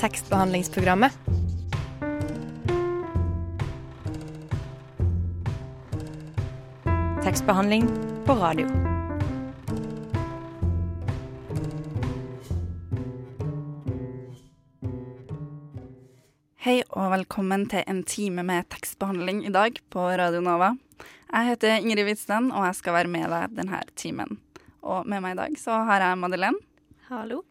tekstbehandlingsprogrammet. Tekstbehandling på radio. Hei og velkommen til en time med tekstbehandling i dag på Radio Nova. Jeg heter Ingrid Hvitsten, og jeg skal være med deg denne timen. Og med meg i dag så har jeg Madeleine. Hallo.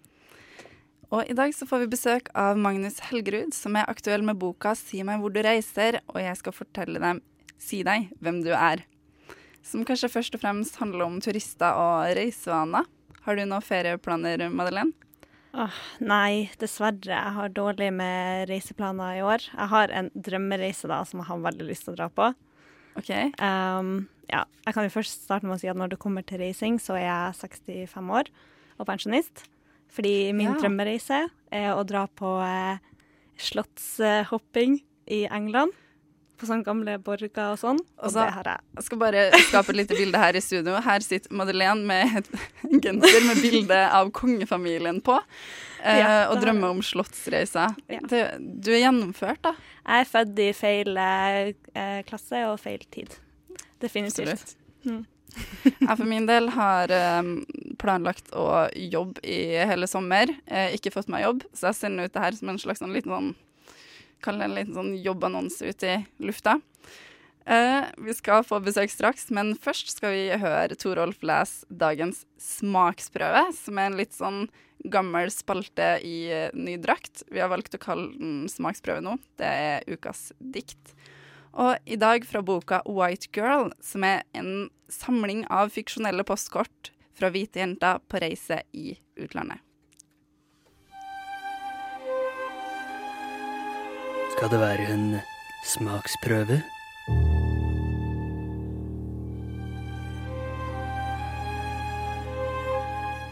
Og i dag så får vi besøk av Magnus Helgerud, som er aktuell med boka 'Si meg hvor du reiser', og jeg skal fortelle dem, si deg, hvem du er. Som kanskje først og fremst handler om turister og reisevaner. Har du noen ferieplaner, Madeleine? Åh, nei, dessverre. Jeg har dårlig med reiseplaner i år. Jeg har en drømmereise da, som jeg har veldig lyst til å dra på. OK. Um, ja, jeg kan jo først starte med å si at når det kommer til reising, så er jeg 65 år og pensjonist. Fordi min Ja. drømmereise er å dra på eh, slottshopping i England. På sånne gamle borger og sånn. Og Altså, det har jeg. Jeg skal bare skape et lite bilde her i studio. Her sitter Madeleine med et genser med bilde av kongefamilien på, eh, Ja, og drømmer om slottsreiser. Ja. Du er gjennomført, da. Jeg er født i feil eh, klasse og feil tid. Definitivt. Absolutt. Mm. Jeg for min del har eh, planlagt å jobbe i hele sommer. Eh, ikke fått meg jobb, så jeg sender ut det her som en slags sånn liten sånn Kall det en liten sånn jobbannonse ut i lufta. Eh, vi skal få besøk straks, men først skal vi høre Torolf lese dagens smaksprøve, som er en litt sånn gammel spalte i eh, ny drakt. Vi har valgt å kalle den smaksprøve nå. Det er ukas dikt. Og i dag fra boka White Girl, som er en samling av fiksjonelle postkort fra hvite jenter på reise i utlandet. Skal det være en smaksprøve?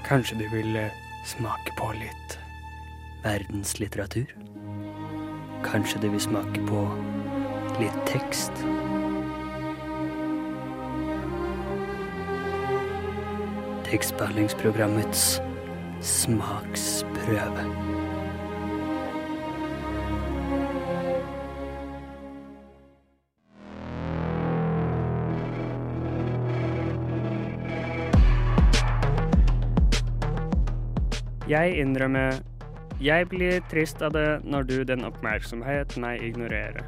Kanskje du vil eh, smake på litt verdenslitteratur? Kanskje du vil smake på litt tekst? Tekstbehandlingsprogrammets smaksprøve. Jeg innrømmer jeg blir trist av det når du den oppmerksomhet meg ignorerer.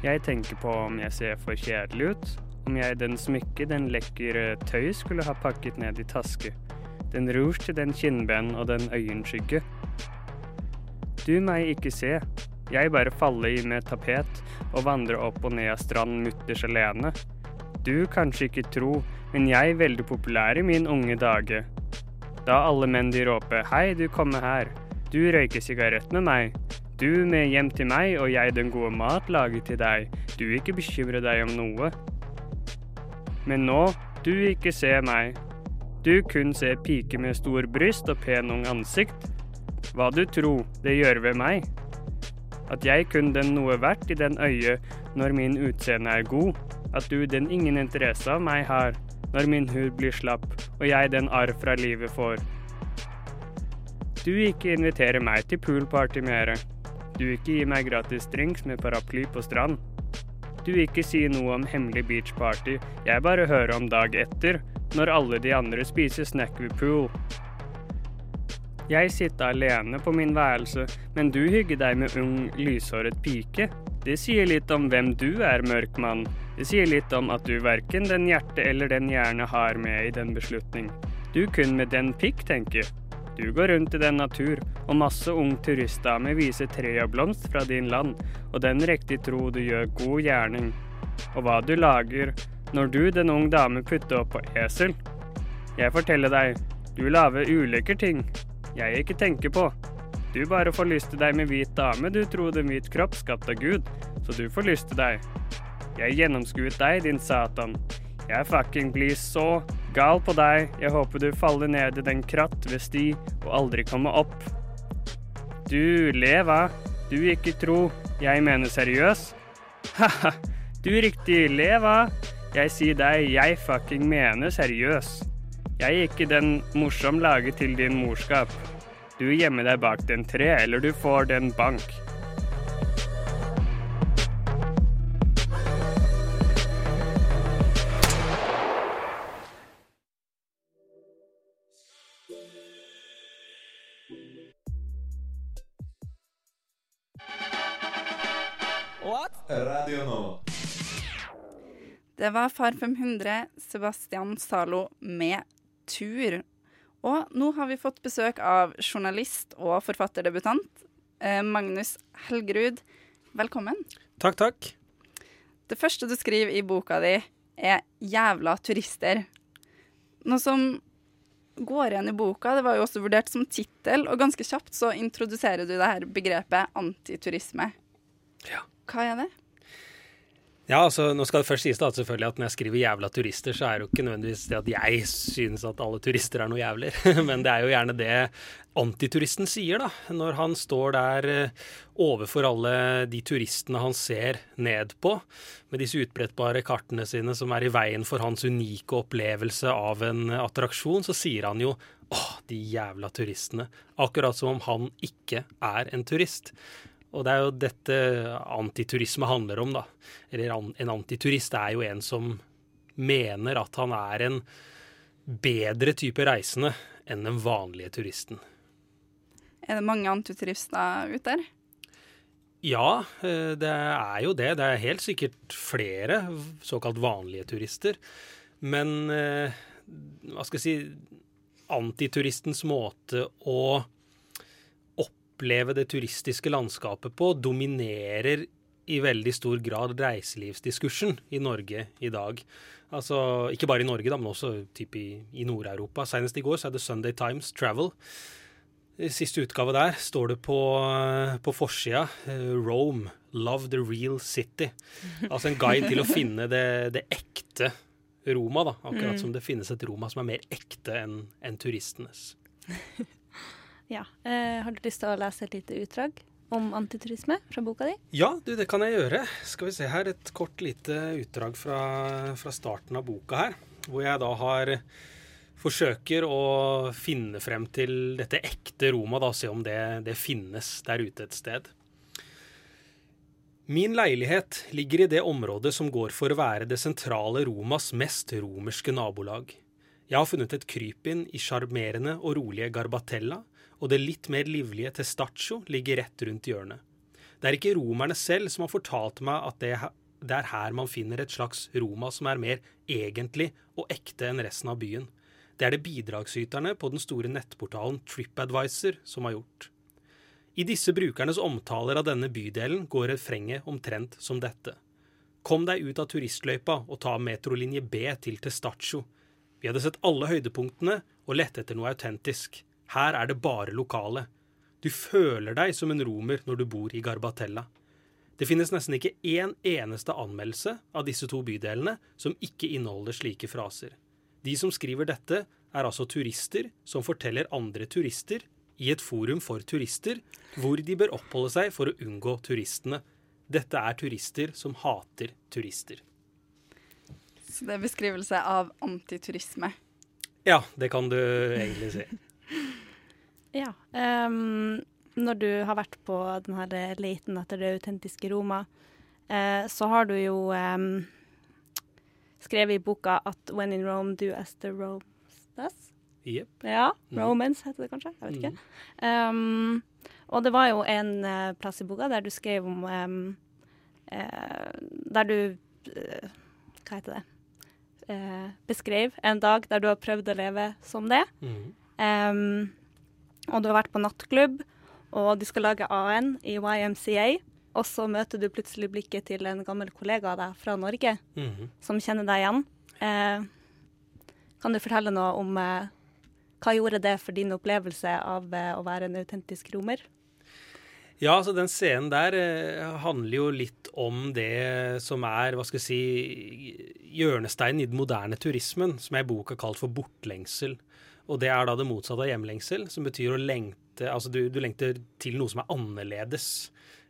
Jeg tenker på om jeg ser for kjedelig ut, om jeg den smykke den lekre tøy skulle ha pakket ned i taske, den rouge til den kinnben og den øyenskygge. Du meg ikke se, jeg bare faller i med tapet og vandrer opp og ned av stranden mutters alene. Du kanskje ikke tro, men jeg er veldig populær i min unge dage. Da alle menn de råper 'hei, du kommer her', du røyker sigarett med meg, du med hjem til meg og jeg den gode mat laget til deg, du ikke bekymrer deg om noe. Men nå, du ikke ser meg, du kun ser pike med stor bryst og pen ung ansikt. Hva du tro, det gjør ved meg. At jeg kun den noe verdt i den øye når min utseende er god, at du den ingen interesse av meg har, når min hud blir slapp og jeg den arr fra livet får. Du ikke inviterer meg til poolparty mere. Du ikke gir meg gratis drinks med paraply på strand. Du ikke sier noe om hemmelig beachparty, jeg bare hører om dag etter, når alle de andre spiser snack ved pool. Jeg sitter alene på min værelse, men du hygger deg med ung, lyshåret pike. Det sier litt om hvem du er, mørk mann. Det sier litt om at du verken den hjerte eller den hjerne har med i den beslutning. Du kun med den pikk, tenker. Du går rundt i den natur, og masse ung turistdame viser tre og blomst fra din land, og den riktig tro du gjør god gjerning. Og hva du lager når du, den ung dame, putter opp på esel. Jeg forteller deg, du lager ulike ting jeg ikke tenker på. Du bare får lyst til deg med hvit dame, du tror en hvit kropp skapt av Gud, så du får lyst til deg. Jeg gjennomskuet deg, din satan. Jeg fucking blir så gal på deg, jeg håper du faller ned i den kratt ved sti og aldri kommer opp. Du leva, du ikke tro, jeg mener seriøs. Haha, du riktig leva, jeg sier deg, jeg fucking mener seriøs. Jeg er ikke den morsom laget til din morskap. Du gjemmer deg bak den tre, eller du får den bank. Det var Far 500, Sebastian Zalo med Tur. Og nå har vi fått besøk av journalist og forfatterdebutant eh, Magnus Helgerud. Velkommen. Takk, takk. Det første du skriver i boka di, er 'jævla turister'. Noe som går igjen i boka, det var jo også vurdert som tittel, og ganske kjapt så introduserer du det her begrepet antiturisme. Ja. Hva er det? Ja, altså, nå skal det først sies da, at selvfølgelig at når jeg skriver 'jævla turister', så er det jo ikke nødvendigvis det at jeg synes at alle turister er noe jævler. Men det er jo gjerne det antituristen sier, da. Når han står der eh, overfor alle de turistene han ser ned på, med disse utbrettbare kartene sine som er i veien for hans unike opplevelse av en attraksjon, så sier han jo 'åh, de jævla turistene'. Akkurat som om han ikke er en turist. Og det er jo dette antiturisme handler om, da. Eller en antiturist er jo en som mener at han er en bedre type reisende enn den vanlige turisten. Er det mange antiturister ute der? Ja, eh, det er jo det. Det er helt sikkert flere såkalt vanlige turister. Men eh, hva skal jeg si Antituristens måte å oppleve det turistiske landskapet på, dominerer i veldig stor grad reiselivsdiskursen i Norge i dag. Altså, Ikke bare i Norge, da, men også typ i, i Nord-Europa. Senest i går så er det Sunday Times Travel. I siste utgave der står det på, på forsida eh, Rome, love the real city. Altså en guide til å finne det, det ekte Roma, da. Akkurat Mm. som det finnes et Roma som er mer ekte enn en turistenes. Ja. Eh, har du lyst til å lese et lite utdrag om antiturisme fra boka di? Ja, du, det kan jeg gjøre. Skal vi se her, et kort lite utdrag fra, fra starten av boka her. Hvor jeg da har forsøker å finne frem til dette ekte Roma, da, se om det, det finnes der ute et sted. Min leilighet ligger i det området som går for å være det sentrale Romas mest romerske nabolag. Jeg har funnet et krypinn i sjarmerende og rolige Garbatella, og det litt mer livlige Testaccio ligger rett rundt hjørnet. Det er ikke romerne selv som har fortalt meg at det, det er her man finner et slags Roma som er mer egentlig og ekte enn resten av byen. Det er det bidragsyterne på den store nettportalen TripAdvisor som har gjort. I disse brukernes omtaler av denne bydelen går refrenget omtrent som dette. Kom deg ut av turistløypa og ta metrolinje B til Testaccio. Vi hadde sett alle høydepunktene og lette etter noe autentisk. Her er det bare lokale. Du føler deg som en romer når du bor i Garbatella. Det finnes nesten ikke én eneste anmeldelse av disse to bydelene som ikke inneholder slike fraser. De som skriver dette, er altså turister som forteller andre turister i et forum for turister, hvor de bør oppholde seg for å unngå turistene. Dette er turister som hater turister. Så det er beskrivelse av antiturisme. Ja, det kan du egentlig si. Ja. Um, når du har vært på denne leiten etter det autentiske Roma, uh, så har du jo um, skrevet i boka at 'when in Rome, do as the Romans does'. Yep. Ja, Mm. Romans heter det kanskje. Jeg vet ikke. Mm. Um, og det var jo en uh, plass i boka der du skrev om um, uh, Der du uh, Hva heter det? Eh, beskrev en dag der du har prøvd å leve som det. Mm. Um, og du har vært på nattklubb, og du skal lage AN i YMCA. Og så møter du plutselig blikket til en gammel kollega av deg fra Norge Mhm. som kjenner deg igjen. Eh, kan du fortelle noe om eh, hva gjorde det for din opplevelse av eh, å være en autentisk romer? Ja, altså den scenen der eh, handler jo litt om det som er, hva skal jeg si, hjørnesteinen i den moderne turismen, som jeg i boka kalt for bortlengsel. Og det er da det motsatte av hjemlengsel, som betyr å lengte Altså du, du lengter til noe som er annerledes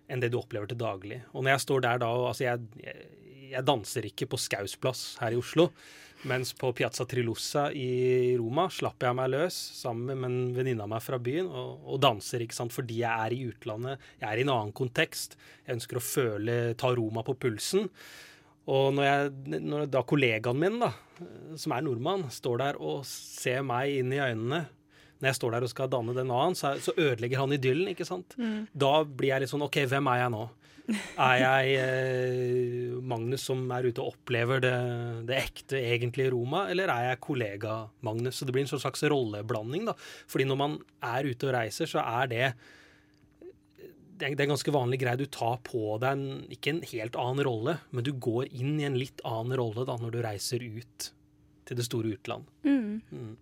enn det du opplever til daglig. Og når jeg står der da altså jeg, jeg, danser ikke på Skaus plass her i Oslo. Mens på Piazza Trilussa i Roma slapper jeg meg løs sammen med en venninne av meg fra byen og, og, danser, ikke sant, fordi jeg er i utlandet, jeg er i en annen kontekst. Jeg ønsker å føle, ta Roma på pulsen. Og når, jeg, når da kollegaen min, da, som er nordmann, står der og ser meg inn i øynene når jeg står der og skal danne den annen, så, så ødelegger han idyllen. ikke sant? Mm. Da blir jeg litt sånn OK, hvem er jeg nå? Er jeg eh, Magnus som er ute og opplever det, det ekte, egentlige Roma, eller er jeg kollega Magnus? Så det blir en slags rolleblanding. da. Fordi når man er ute og reiser, så er det det er en ganske vanlig greie. Du tar på deg en, ikke en helt annen rolle, men du går inn i en litt annen rolle da når du reiser ut til det store utland. Mm. Mm.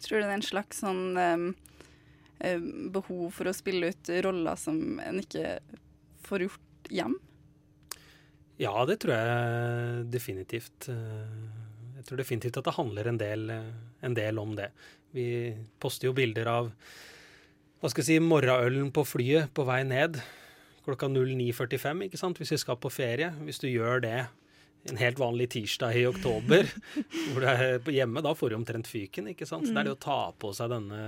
Tror du det er en slags sånn um, behov for å spille ut roller som en ikke får gjort hjem? Ja, det tror jeg definitivt. Eh, jeg tror definitivt at det handler en del, eh, en del om det. Vi poster jo bilder av hva skal jeg si, morgenølen på flyet på vei ned klokka 09.45, ikke sant, hvis vi skal på ferie. Hvis du gjør det en helt vanlig tirsdag i oktober, hvor du er hjemme, da får du omtrent fyken, ikke sant. Så det er det å ta på seg denne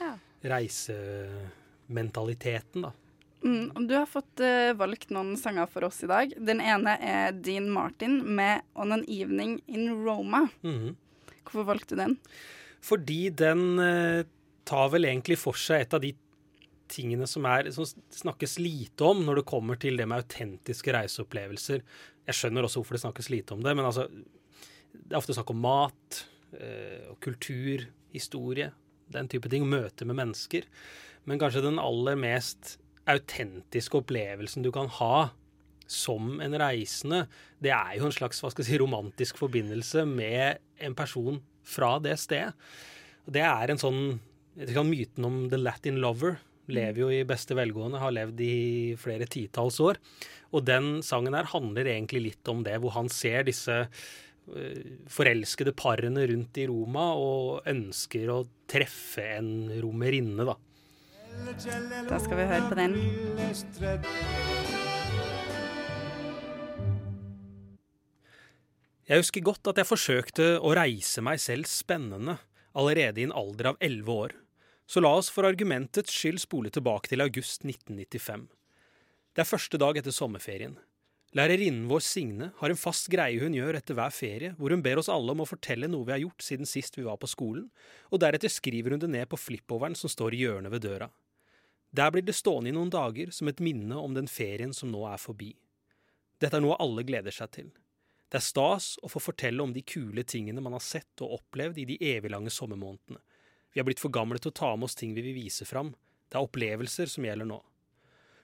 ja. reisementaliteten, da. Mm, du har fått uh, valgt noen sanger for oss i dag. Den ene er Dean Martin med 'On an Evening in Roma'. Mm. Hvorfor valgte du den? Fordi den uh, tar vel egentlig for seg et av de tingene som, er, som snakkes lite om når det kommer til det med autentiske reiseopplevelser. Jeg skjønner også hvorfor det snakkes lite om det, men altså, det er ofte snakk om mat uh, og kultur, historie, den type ting. Møte med mennesker. Men kanskje den aller mest autentiske opplevelsen du kan ha som en reisende, det er jo en slags hva skal jeg si, romantisk forbindelse med en person fra det stedet. Det er en sånn Myten om the Latin lover lever jo i beste velgående, har levd i flere titalls år. Og den sangen her handler egentlig litt om det, hvor han ser disse eh, forelskede parene rundt i Roma og ønsker å treffe en romerinne, da. Da skal vi høre på den. Jeg husker godt at jeg forsøkte å reise meg selv spennende allerede i en alder av elleve år, så la oss for argumentets skyld spole tilbake til august 1995. Det er første dag etter sommerferien. Lærerinnen vår Signe har en fast greie hun gjør etter hver ferie, hvor hun ber oss alle om å fortelle noe vi har gjort siden sist vi var på skolen, og deretter skriver hun det ned på flippoveren som står i hjørnet ved døra. Der blir det stående i noen dager som et minne om den ferien som nå er forbi. Dette er noe alle gleder seg til. Det er stas å få fortelle om de kule tingene man har sett og opplevd i de eviglange sommermånedene. Vi har blitt for gamle til å ta med oss ting vi vil vise fram. Det er opplevelser som gjelder nå.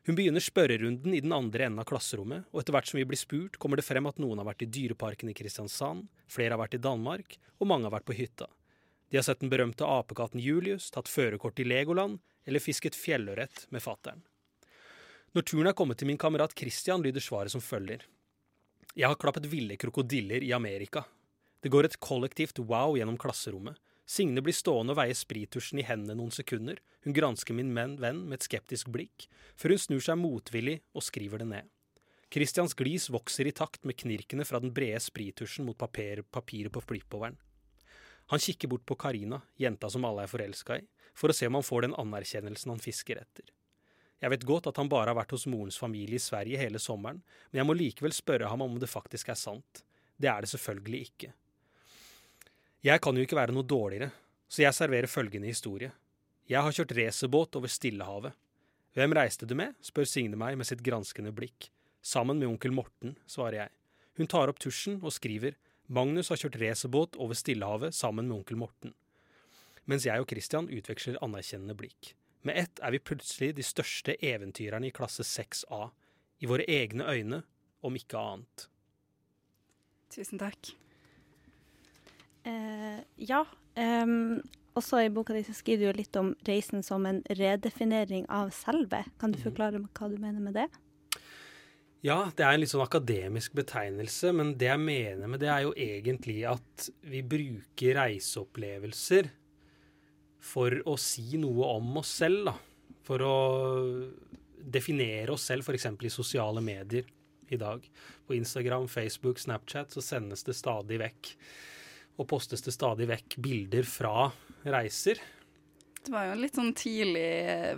Hun begynner spørrerunden i den andre enden av klasserommet, og etter hvert som vi blir spurt, kommer det frem at noen har vært i Dyreparken i Kristiansand, flere har vært i Danmark, og mange har vært på hytta. De har sett den berømte apekatten Julius, tatt førerkort i Legoland, eller fisket fjellørret med fattern. Når turen er kommet til min kamerat Christian, lyder svaret som følger. Jeg har klappet ville krokodiller i Amerika. Det går et kollektivt wow gjennom klasserommet. Signe blir stående og veie sprittusjen i hendene noen sekunder, hun gransker min venn med et skeptisk blikk, før hun snur seg motvillig og skriver det ned. Christians glis vokser i takt med knirkene fra den brede sprittusjen mot papir, papiret på flippoveren. Han kikker bort på Karina, jenta som alle er forelska i, for å se om han får den anerkjennelsen han fisker etter. Jeg vet godt at han bare har vært hos morens familie i Sverige hele sommeren, men jeg må likevel spørre ham om det faktisk er sant. Det er det selvfølgelig ikke. Jeg kan jo ikke være noe dårligere, så jeg serverer følgende historie. Jeg har kjørt racerbåt over Stillehavet. Hvem reiste du med? spør Signe meg med sitt granskende blikk. Sammen med onkel Morten, svarer jeg. Hun tar opp tusjen og skriver Magnus har kjørt racerbåt over Stillehavet sammen med onkel Morten mens jeg og Christian utveksler anerkjennende blikk. Med ett er vi plutselig de største eventyrerne i klasse 6A, i våre egne øyne, om ikke annet. Tusen takk. Eh, ja. Um, også i boka di skriver du litt om reisen som en redefinering av selve. Kan du mhm. forklare hva du mener med det? Ja, det er en litt sånn akademisk betegnelse, men det jeg mener med det, er jo egentlig at vi bruker reiseopplevelser for å si noe om oss selv, da. For å definere oss selv, f.eks. i sosiale medier. i dag. På Instagram, Facebook, Snapchat så sendes det stadig vekk og postes det stadig vekk bilder fra reiser. Det var jo en litt sånn tidlig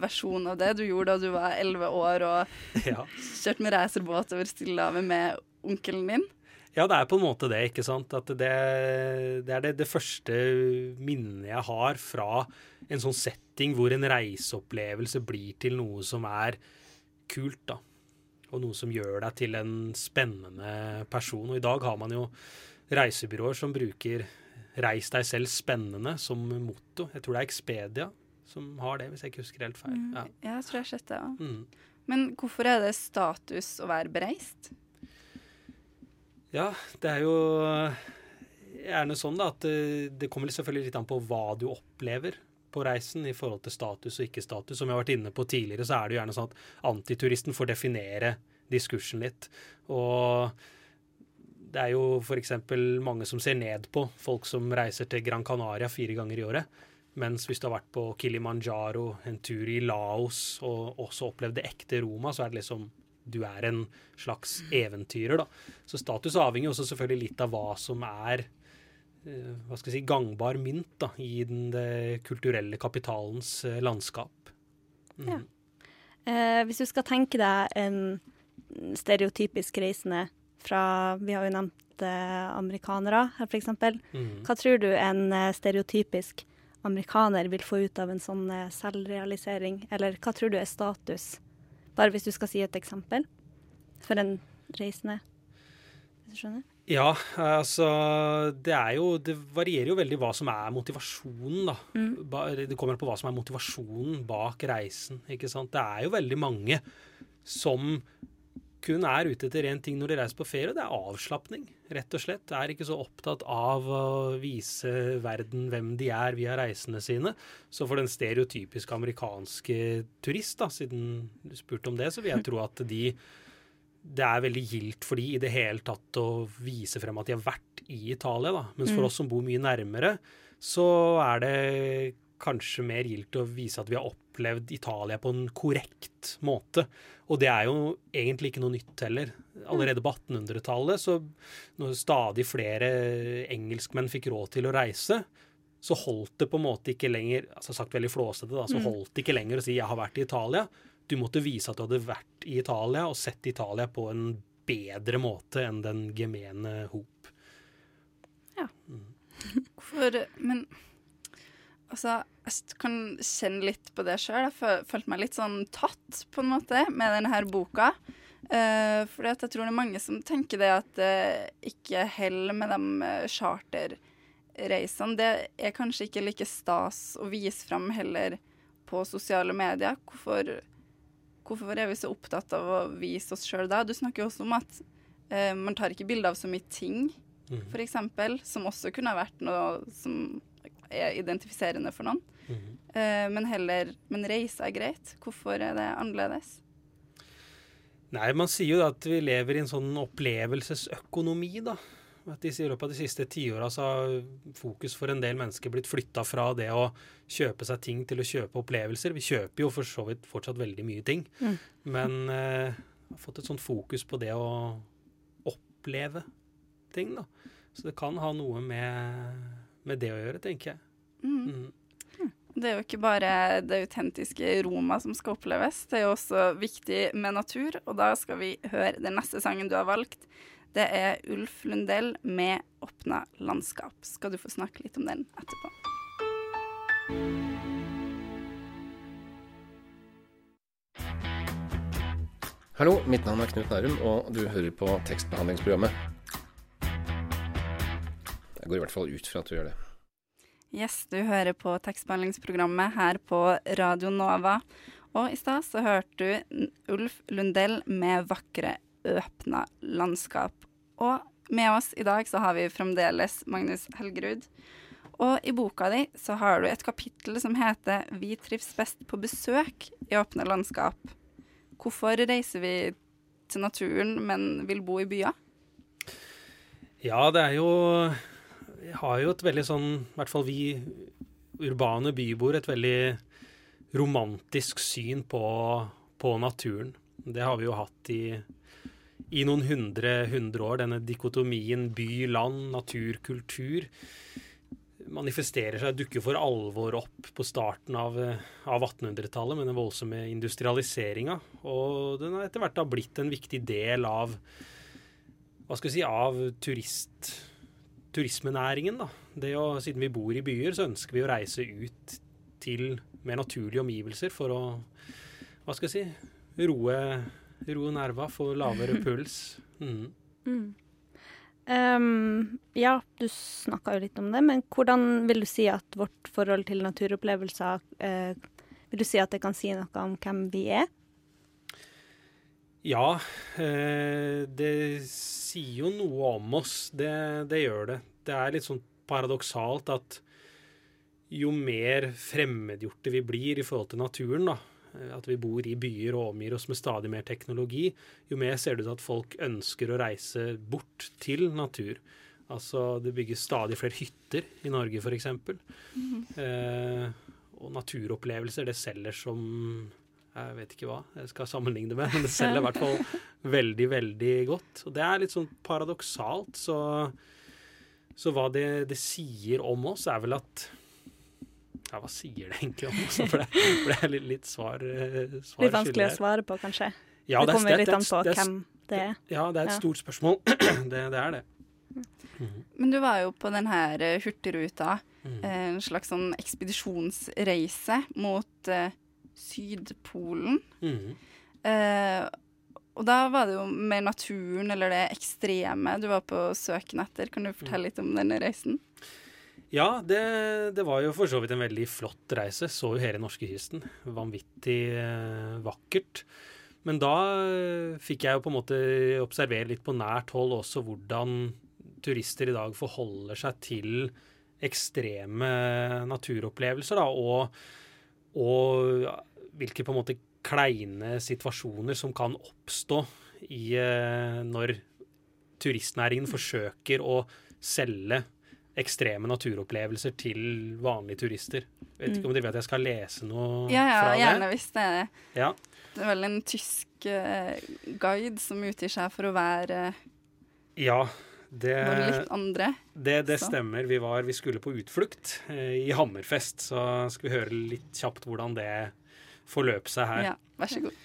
versjon av det du gjorde da du var elleve år og Ja. kjørte med racerbåt over Stillehavet med onkelen din. Ja, det er på en måte det, ikke sant. At det, det er det, det første minnet jeg har fra en sånn setting hvor en reiseopplevelse blir til noe som er kult, da. Og noe som gjør deg til en spennende person. Og i dag har man jo reisebyråer som bruker 'reis deg selv spennende' som motto. Jeg tror det er Expedia som har det, hvis jeg ikke husker helt feil. Ja. Ja, jeg tror jeg har sett det òg. Mm. Men hvorfor er det status å være bereist? Ja, det er jo gjerne sånn da, at det, det kommer selvfølgelig litt an på hva du opplever på reisen i forhold til status og ikke-status. Som jeg har vært inne på tidligere, så er det jo gjerne sånn at antituristen får definere diskursen litt. Og det er jo f.eks. mange som ser ned på folk som reiser til Gran Canaria fire ganger i året. Mens hvis du har vært på Kilimanjaro, en tur i Laos og også opplevd det ekte Roma, så er det liksom du er en slags eventyrer, da. Så status avhenger også selvfølgelig litt av hva som er eh, hva skal jeg si, gangbar mynt da, i den det kulturelle kapitalens eh, landskap. Mm. Ja. Eh, hvis du skal tenke deg en stereotypisk reisende fra Vi har jo nevnt eh, amerikanere her, f.eks. Mm. Hva tror du en eh, stereotypisk amerikaner vil få ut av en sånn eh, selvrealisering? Eller hva tror du er status? Bare hvis du skal si et eksempel for en reisende. Hvis du skjønner? Ja, altså Det jo Det varierer jo veldig hva som er motivasjonen, da. Mm. Det kommer an på hva som er motivasjonen bak reisen. ikke sant? Det er jo veldig mange som kun er ute etter én ting når de reiser på ferie, det er avslapning, rett og slett. Er ikke så opptatt av å vise verden hvem de er via reisene sine. Så for den stereotypiske amerikanske turist, da, siden du spurte om det, så vil jeg tro at de det er veldig gildt for de i det hele tatt å vise frem at de har vært i Italia. Da. Mens for Mm. oss som bor mye nærmere, så er det kanskje mer gildt å vise at vi har opplevd Italia på en korrekt måte. Og det er jo egentlig ikke noe nytt heller. Allerede på 1800-tallet, så når stadig flere engelskmenn fikk råd til å reise, så holdt det på en måte ikke lenger altså sagt veldig flåsete da, så Mm. holdt det ikke lenger å si 'jeg har vært i Italia'. Du måtte vise at du hadde vært i Italia og sett Italia på en bedre måte enn den gemene hop. Hvorfor Men altså, jeg kan kjenne litt på det sjøl. Jeg følte meg litt sånn tatt, på en måte, med denne her boka. Uh, fordi at jeg tror det er mange som tenker det at det ikke heller med de eh, charterreisene. Det er kanskje ikke like stas å vise fram heller på sosiale medier. Hvorfor, hvorfor er vi så opptatt av å vise oss sjøl da? Du snakker jo også om at uh, man tar ikke bilde av så mye ting mm. for eksempel, som også kunne ha vært noe som er identifiserende for noen. Mm -hmm. uh, men heller Men reise er greit. Hvorfor er det annerledes? Nei, man sier jo at vi lever i en sånn opplevelsesøkonomi, da. At de sier I løpet av de siste tiåra så har fokus for en del mennesker blitt flytta fra det å kjøpe seg ting til å kjøpe opplevelser. Vi kjøper jo for så vidt fortsatt veldig mye ting, Mm. men uh, har fått et sånt fokus på det å oppleve ting, da. Så det kan ha noe med, med det å gjøre, tenker jeg. Mm. Mm. Det er jo ikke bare det autentiske Roma som skal oppleves, det er jo også viktig med natur. Og da skal vi høre den neste sangen du har valgt. Det er Ulf Lundell med 'Åpna landskap'. Skal du få snakke litt om den etterpå. Hallo, mitt navn er Knut Nærum, og du hører på tekstbehandlingsprogrammet. Jeg går i hvert fall ut fra at du gjør det. Yes, du hører på tekstbehandlingsprogrammet her på Radio Nova. Og i stad så hørte du Ulf Lundell med 'Vakre øpna landskap'. Og med oss i dag så har vi fremdeles Magnus Helgerud. Og i boka di så har du et kapittel som heter 'Vi trives best på besøk i åpne landskap'. Hvorfor reiser vi til naturen, men vil bo i byer? Ja, det er jo har jo et veldig sånn, i hvert fall vi urbane byboere, et veldig romantisk syn på, på naturen. Det har vi jo hatt i, i noen hundre, hundre år, denne dikotomien by-land, natur-kultur, manifesterer seg, dukker for alvor opp på starten av, av 1800-tallet med den voldsomme industrialiseringa. Og den har etter hvert da blitt en viktig del av hva skal vi si, av turist, turismenæringen. da. Det å, Siden vi bor i byer, så ønsker vi å reise ut til mer naturlige omgivelser for å hva skal jeg si, roe, roe nerva, få lavere puls. Mm. Mm. Um, ja, du snakka jo litt om det, men hvordan vil du si at vårt forhold til naturopplevelser uh, Vil du si at det kan si noe om hvem vi er? Ja, eh, det sier jo noe om oss. Det, det, gjør det. Det er litt sånn paradoksalt at jo mer fremmedgjorte vi blir i forhold til naturen, da, Eh, at vi bor i byer og omgir oss med stadig mer teknologi, jo mer ser det ut til at folk ønsker å reise bort til natur. Altså det bygges stadig flere hytter i Norge, f.eks. Mm -hmm. eh, og naturopplevelser, det selger som Jeg vet ikke hva jeg skal sammenligne det med, men det selger i hvert fall veldig, veldig godt. Og det er litt sånn paradoksalt, så, så hva det, det sier om oss, er vel at ja, hva sier det egentlig om oss? For det, for det er litt, litt svar, eh, svar Litt vanskelig å svare på, kanskje? Ja, det, kommer det, litt an på det, hvem det er. Ja, det er et ja. stort spørsmål. det, det, er det. Mm. Men du var jo på den her eh, Hurtigruta, mm. en slags sånn ekspedisjonsreise mot Sydpolen. Mm. Eh, og da var det jo mer naturen eller det ekstreme du var på søken etter. Kan du fortelle litt om denne reisen? Ja, det, det, var jo for så vidt en veldig flott reise. Så jo hele norskekysten. Vanvittig eh, vakkert. Men da eh, fikk jeg jo på en måte observere litt på nært hold også hvordan turister i dag forholder seg til ekstreme naturopplevelser, da, og, og hvilke på en måte kleine situasjoner som kan oppstå i, eh, når turistnæringen forsøker å selge ekstreme naturopplevelser til vanlige turister. Vet ikke om dere vet at jeg skal lese noe ja, ja, fra det? Gjerne hvis det er det. Ja. Det er vel en tysk uh, guide som utgir seg for å være ja, det, litt andre. Det, det stemmer. Vi, var, vi, skulle på utflukt eh, i Hammerfest, så skal vi høre litt kjapt hvordan det forløp seg her. Ja, vær så god.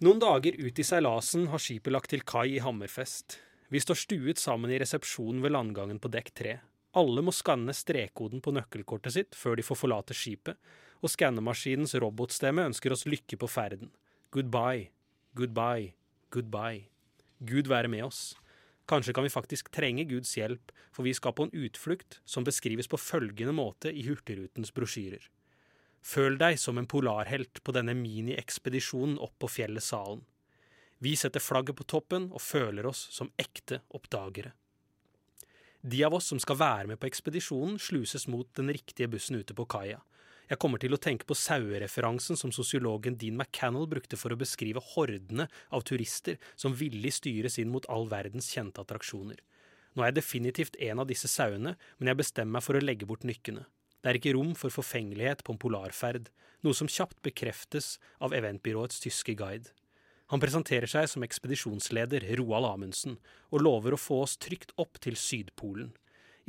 Noen dager ut i seilasen har skipet lagt til kai i Hammerfest. Vi står stuet sammen i resepsjonen ved landgangen på dekk tre. Alle må skanne strekkoden på nøkkelkortet sitt før de får forlate skipet, og skannemaskinens robotstemme ønsker oss lykke på ferden. Goodbye, goodbye, goodbye. Gud være med oss. Kanskje kan vi faktisk trenge Guds hjelp, for vi skal på en utflukt som beskrives på følgende måte i Hurtigrutens brosjyrer. Føl deg som en polarhelt på denne mini-ekspedisjonen opp på fjellet Salen. Vi setter flagget på toppen og føler oss som ekte oppdagere. De av oss som skal være med på ekspedisjonen, sluses mot den riktige bussen ute på kaia. Jeg kommer til å tenke på sauereferansen som sosiologen Dean McCannell brukte for å beskrive hordene av turister som villig styres inn mot all verdens kjente attraksjoner. Nå er jeg definitivt en av disse sauene, men jeg bestemmer meg for å legge bort nykkene. Det er ikke rom for forfengelighet på en polarferd, noe som kjapt bekreftes av eventbyråets tyske guide. Han presenterer seg som ekspedisjonsleder Roald Amundsen, og lover å få oss trygt opp til Sydpolen.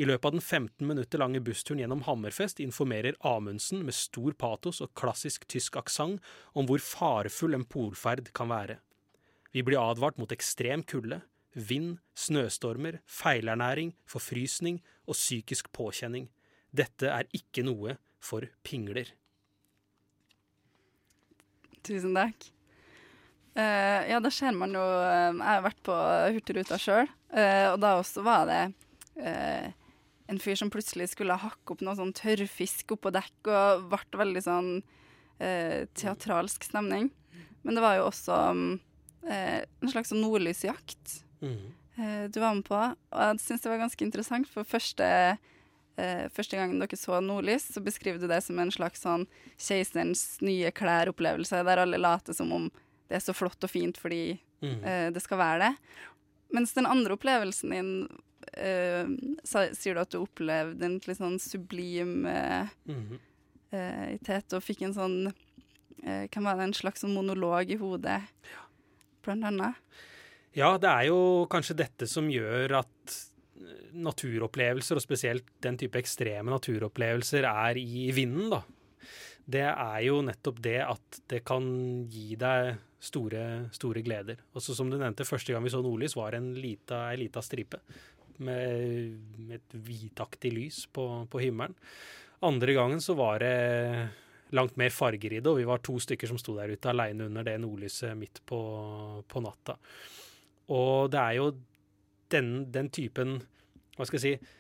I løpet av den 15 minutter lange bussturen gjennom Hammerfest informerer Amundsen med stor patos og klassisk tysk aksent om hvor farefull en polferd kan være. Vi blir advart mot ekstrem kulde, vind, snøstormer, feilernæring, forfrysning og psykisk påkjenning. Dette er ikke noe for pingler. Tusen takk. Uh, ja, da ser man jo uh, Jeg har vært på Hurtigruta sjøl, uh, eh, og da også var det en fyr som plutselig skulle hakke opp noe sånn tørrfisk oppå dekk, og ble veldig sånn teatralsk stemning. Men det var jo også eh, en slags nordlysjakt mm. du var med på, og jeg syns det var ganske interessant, for første første gangen dere så nordlys, så beskriver du det som en slags sånn keiserens nye klær-opplevelse, der alle later som om det er så flott og fint fordi mm. uh, det skal være det. Mens den andre opplevelsen din uh, sier du at du opplevde en litt sånn sublim uh, mm. og fikk en sånn Kan være en slags sånn monolog i hodet, ja. blant annet? Ja, det er jo kanskje dette som gjør at eh, naturopplevelser, og spesielt den type ekstreme naturopplevelser, er i vinden, da. Det er jo nettopp det at det kan gi deg store, store gleder. Og så som du nevnte, første gang vi så nordlys, var en lita, ei lita stripe med, et hvitaktig lys på, på himmelen. Andre gangen så var det langt mer farger i det, og vi var to stykker som sto der ute aleine under det nordlyset midt på, på, natta. Og det er jo den, den typen Hva skal jeg si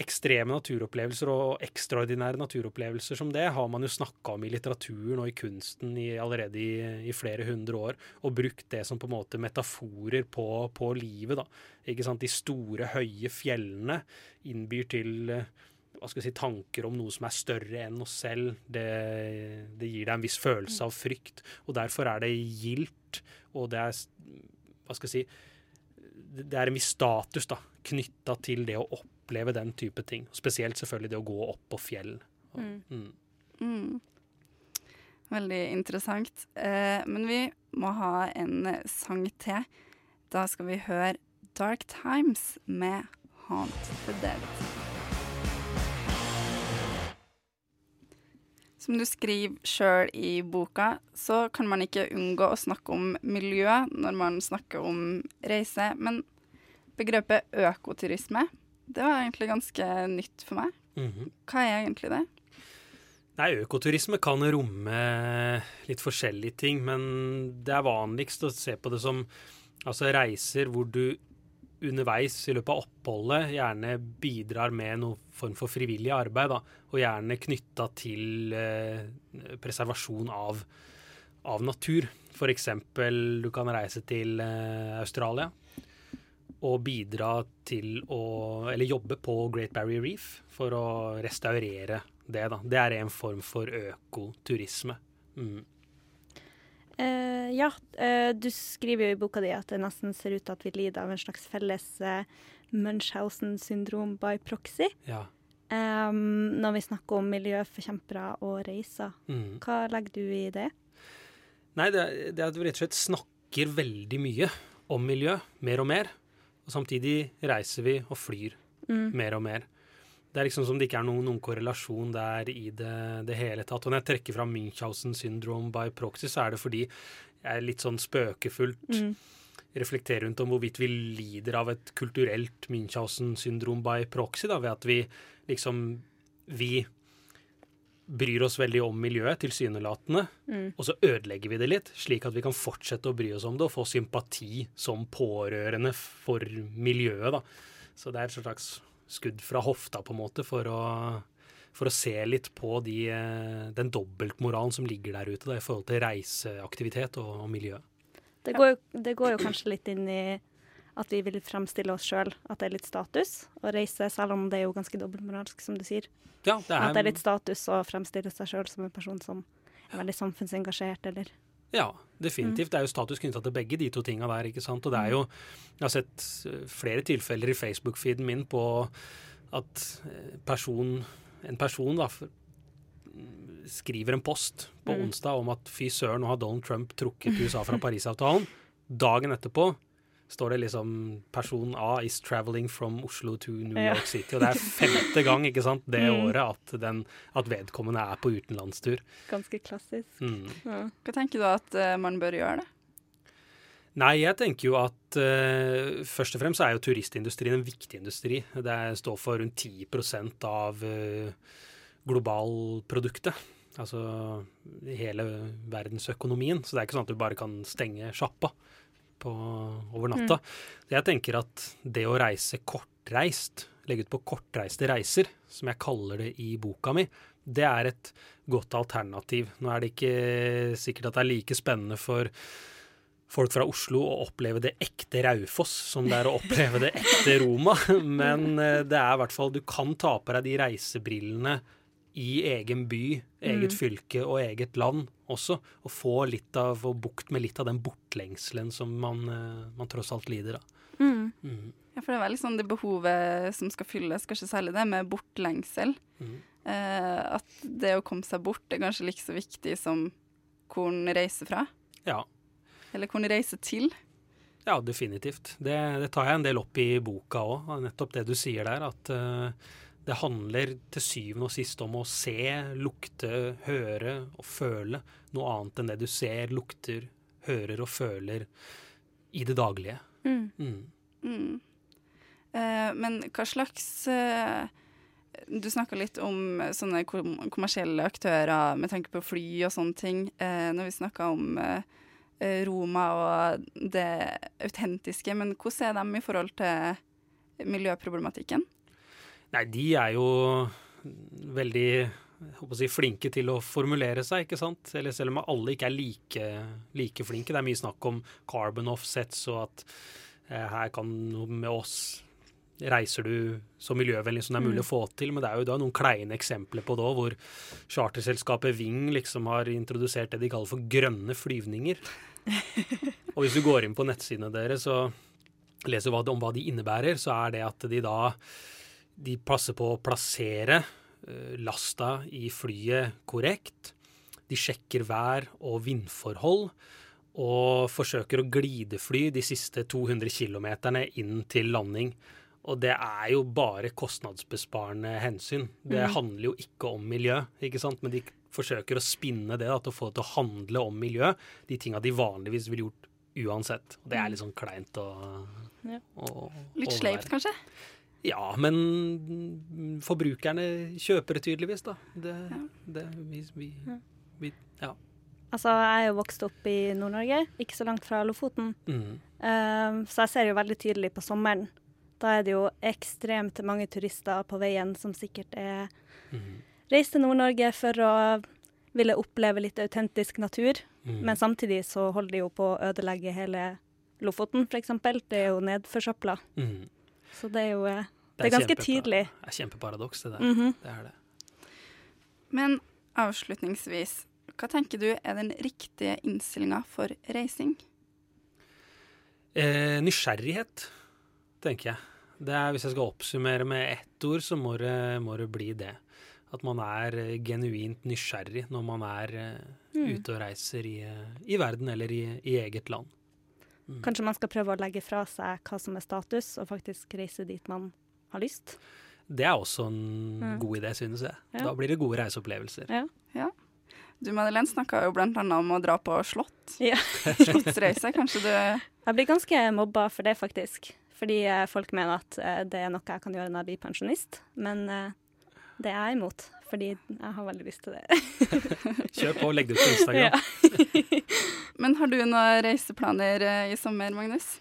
ekstreme naturopplevelser og ekstraordinære naturopplevelser som det har man jo snakka om i litteraturen og i kunsten i, allerede i, i, flere hundre år, og brukt det som på en måte metaforer på, på livet. da. Ikke sant? De store, høye fjellene innbyr til hva skal si, tanker om noe som er større enn oss selv. Det, det gir deg en viss følelse av frykt, og derfor er det gildt, og det er hva skal jeg si, det er en viss status da, knytta til det å opp oppleve den type ting. Spesielt selvfølgelig det å gå opp på fjell. Mm. Mm. Mm. Veldig interessant. Eh, men vi må ha en sang til. Da skal vi høre Dark Times med Haunt the Dead. Som du skriver sjøl i boka, så kan man ikke unngå å snakke om miljø når man snakker om reise. Men begrepet økoturisme det var egentlig ganske nytt for meg. Mm -hmm. Hva er egentlig det? Nei, Økoturisme kan romme litt forskjellige ting, men det er vanligst å se på det som altså reiser hvor du underveis i løpet av oppholdet gjerne bidrar med noen form for frivillig arbeid, da, og gjerne knytta til eh, preservasjon av, av natur. F.eks. du kan reise til eh, Australia og bidra til å Eller jobbe på Great Barrier Reef for å restaurere det, da. Det er en form for økoturisme. Mm. Uh, ja, uh, du skriver jo i boka di at det nesten ser ut til at vi lider av en slags felles uh, Munchhausen-syndrom by proxy. Ja. Um, når vi snakker om miljøforkjempere og reiser. Mm. Hva legger du i det? Nei, det, det er at vi rett og slett snakker veldig mye om miljø, mer og mer. Og samtidig reiser vi og flyr mm. mer og mer. Det er liksom som det ikke er noen, noen korrelasjon der i det, det, hele tatt. Og når jeg trekker fram Munchhausen syndrome by proxy, så er det fordi jeg er litt sånn spøkefullt mm. reflekterer rundt om hvorvidt vi lider av et kulturelt Munchhausen syndrom by proxy, da, ved at vi liksom Vi bryr oss veldig om miljøet, tilsynelatende, mm. og så ødelegger vi det litt, slik at vi kan fortsette å bry oss om det og få sympati som pårørende for miljøet. da. Så det er et slags skudd fra hofta, på en måte, for å, for å se litt på de, eh, den dobbeltmoralen som ligger der ute da, i forhold til reiseaktivitet og, og miljø. Det går, jo, det går jo kanskje litt inn i at vi vil fremstille oss sjøl at det er litt status å reise, selv om det er jo ganske dobbeltmoralsk, som du sier. Ja, det er, at det er litt status å fremstille seg sjøl som en person som er veldig samfunnsengasjert, eller Ja, definitivt. Mm. Det er jo status knytta til begge de to tinga der, ikke sant. Og det er jo Jeg har sett eh, flere tilfeller i Facebook-feeden min på at eh, person, en person da, skriver en post på mm. onsdag om at fy søren, nå har Donald Trump trukket USA fra Parisavtalen. Dagen etterpå står det liksom person A is traveling from Oslo to New York City. Og det er femte gang ikke sant, det mm. året at, den, at, vedkommende er på utenlandstur. Ganske klassisk. Mm. Ja. Hva tenker du at uh, man bør gjøre? det? Nei, jeg tenker jo at uh, først og fremst er jo turistindustrien en viktig industri. Det står for rundt 10% av uh, globalproduktet. Altså hele verdensøkonomien. Så det er ikke sånn at du bare kan stenge sjappa på, over natta. Mm. Jeg tenker at det å reise kortreist, legge ut på kortreiste reiser, som jeg kaller det i boka mi, det er et godt alternativ. Nå er det ikke sikkert at det er like spennende for folk fra Oslo å oppleve det ekte Raufoss som det er å oppleve det ekte Roma, men eh, det er i hvert fall Du kan ta på deg de reisebrillene i egen by, eget mm. fylke og eget land også. Og få litt av, få bukt med litt av den bortlengselen som man, eh, man tross alt lider av. Mm. Mm. Ja, for det er veldig sånn det behovet som skal fylles, kanskje særlig det med bortlengsel. Mm. Eh, at det å komme seg bort er kanskje like så viktig som hvor en reiser fra. Ja. Eller hvor en reiser til. Ja, definitivt. Det, det tar jeg en del opp i boka òg. Nettopp det du sier der. At uh, det handler til syvende og sist om å se, lukte, høre og føle noe annet enn det du ser, lukter, hører og føler i det daglige. Mm. Mm. Mm. Eh, men hva slags eh, Du snakka litt om sånne kom kommersielle aktører med tanke på fly og sånne ting. Eh, når vi snakka om eh, Roma og det autentiske, men hvordan er de i forhold til miljøproblematikken? Nei, de er jo veldig si, flinke til å formulere seg, ikke sant? Eller selv om alle ikke er like, like flinke. Det er mye snakk om carbon offsets og at eh, her kan med oss reiser du så miljøvennlig som det er mulig å få til. Men det er jo da noen kleine eksempler på det òg, hvor charterselskapet Ving liksom har introdusert det de kaller for grønne flyvninger. og hvis du går inn på nettsidene deres og leser om hva de innebærer, så er det at de da de passer på å plassere lasta i flyet korrekt. De sjekker vær og vindforhold og forsøker å glidefly de siste 200 km inn til landing. Og det er jo bare kostnadsbesparende hensyn. Det mm. handler jo ikke om miljø, ikke sant? men de forsøker å spinne det da, til å få det til å handle om miljø. De tinga de vanligvis ville gjort uansett. Og det er litt sånn kleint å, Ja. å Litt sleipt, kanskje? Ja, men forbrukerne kjøper det tydeligvis, da. Det, det vi, vi, vi, ja. Altså, jeg er jo vokst opp i Nord-Norge, ikke så langt fra Lofoten. Mm. Um, så jeg ser jo veldig tydelig på sommeren. Da er det jo ekstremt mange turister på veien som sikkert er Mm. reist til Nord-Norge for å ville oppleve litt autentisk natur. Mm. Men samtidig så holder de jo på å ødelegge hele Lofoten, f.eks. Det er jo nedforsøpla. Mm. Så det er jo eh, Det er ganske tydelig. Det er kjempeparadoks, det der. Mhm. Det er det. Men avslutningsvis, hva tenker du er den riktige innstillinga for reising? Eh, nysgjerrighet, tenker jeg. Det er, hvis jeg skal oppsummere med ett ord, så må det, må det bli det. At man er eh, genuint nysgjerrig når man er eh, Mm. ute og reiser i, i verden eller i, i eget land. Mm. Kanskje man skal prøve å legge fra seg hva som er status, og faktisk reise dit man har lyst. Det er også en Mm. god idé, synes jeg. Ja. Da blir det gode reiseopplevelser. Ja. Du Madeleine snakka jo blant annet om å dra på slott. Ja. Slottsreise. Kanskje du Jeg blir ganske mobba for det, faktisk. Fordi eh, folk mener at eh, det er noe jeg kan gjøre når jeg blir pensjonist. Men eh, det er jeg imot, fordi jeg har veldig lyst til det. Kjør på og legg det ut på Instagram. Ja. Men har du noen reiseplaner eh, i sommer, Magnus?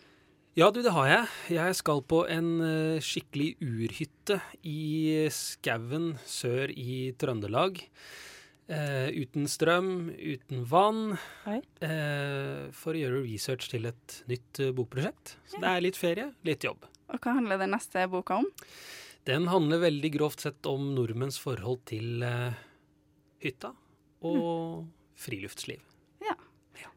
Ja, du, det har jeg. Jeg skal på en eh, skikkelig urhytte i skauen sør i Trøndelag. Eh, uten strøm, uten vann. Eh, for å gjøre research til et nytt eh, bokprosjekt. Så det er litt ferie, litt jobb. Og hva handler den neste boka om? Den handler veldig grovt sett om nordmenns forhold til uh, hytta og friluftsliv. Ja,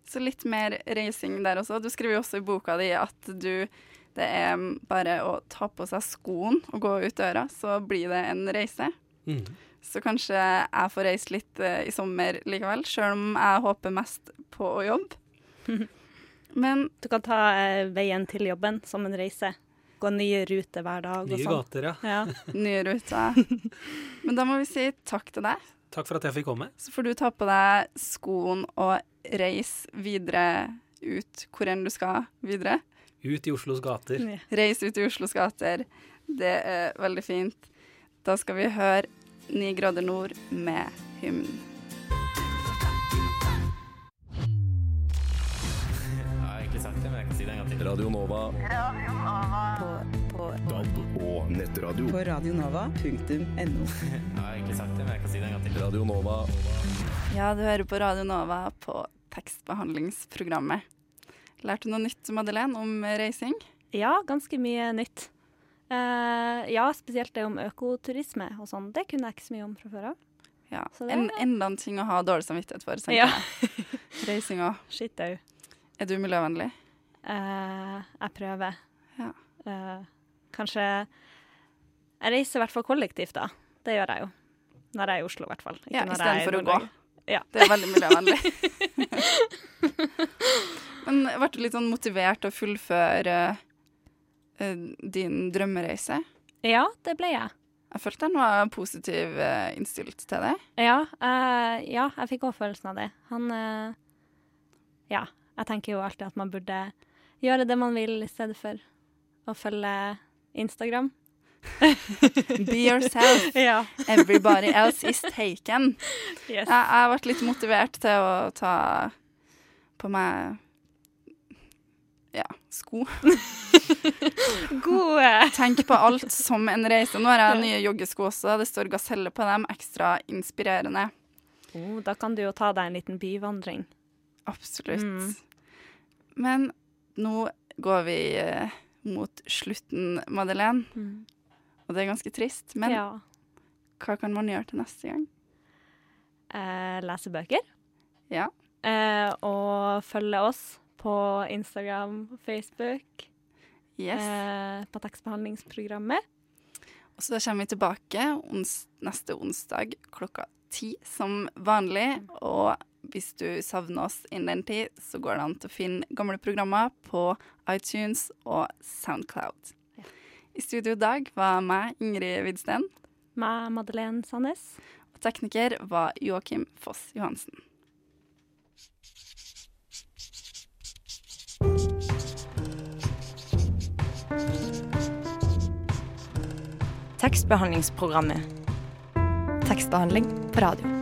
Så litt mer reising der også. Du skriver jo også i boka di at du det er bare å ta på seg skoen og gå ut døra, så blir det en reise. Mm. Så kanskje jeg får reist litt uh, i sommer likevel, sjøl om jeg håper mest på å jobbe. Men Du kan ta uh, veien til jobben som en reise. Gå nye ruter hver dag Nye sånn. gater, ja. Ja. nye ruter. Men da må vi si takk til deg. Takk for at jeg fikk komme. Så får du ta på deg skoen og reise videre ut hvor enn du skal videre. Ut i Oslos gater. Ja. Reis ut i Oslos gater. Det er veldig fint. Da skal vi høre Ni grader nord med hymnen. Gang til. Radio Nova på, på, DAB og nettradio. på radionova.no. Jeg har egentlig sagt det, men jeg kan si det en gang til. Radio Nova. Ja, du hører på Radio Nova på tekstbehandlingsprogrammet. Lærte du noe nytt, Madeleine, om reising? ja, ganske mye nytt. Uh, ja, spesielt det om økoturisme og sånn. Det kunne jeg ikke så mye om fra før av. Ja. Så det- En, enda en ting å ha dårlig samvittighet for, tenker Ja. jeg. Reisinga. Shit au. Er du miljøvennlig? Eh, jeg prøver. Ja. Eh, kanskje Jeg reiser i hvert fall kollektivt, da. Det gjør jeg jo. Når jeg er i Oslo, i hvert fall. Ikke Ja, Istedenfor å gå. Ja. Det er veldig miljøvennlig. Men ble du litt sånn motivert til å fullføre uh, din drømmereise? Ja, det ble jeg. Jeg følte han var positiv uh, innstilt til det. Ja, uh, ja jeg fikk òg følelsen av det. Han Ja, jeg tenker jo alltid at man burde gjøre det man vil, i stedet for å følge Instagram. Be yourself. Ja. Everybody else is taken. Yes. Jeg, jeg ble litt motivert til å ta på meg ja, sko. God eh, Tenk på alt som en reise. Nå har jeg nye joggesko også. Det står gaselle på dem. Ekstra inspirerende. oh, Da kan du jo ta deg en liten byvandring. Absolutt. Mm. Men nå går vi eh, mot slutten, Madeleine. Og det er ganske trist. Men ja. hva kan man gjøre til neste gang? Eh, lese bøker. Ja. Eh, og følge oss på Instagram Facebook. Yes. Eh, på tekstbehandlingsprogrammet. Og så kommer vi tilbake ons neste onsdag klokka ti som vanlig. Og hvis du savner oss innen den tid, så går det an til å finne gamle programmer på iTunes og Soundcloud. I studio i dag var meg, Ingrid Widsten. Med Madeleine Sandnes. Og tekniker var Joakim Foss Johansen. Tekstbehandlingsprogrammet. Tekstbehandling på radio.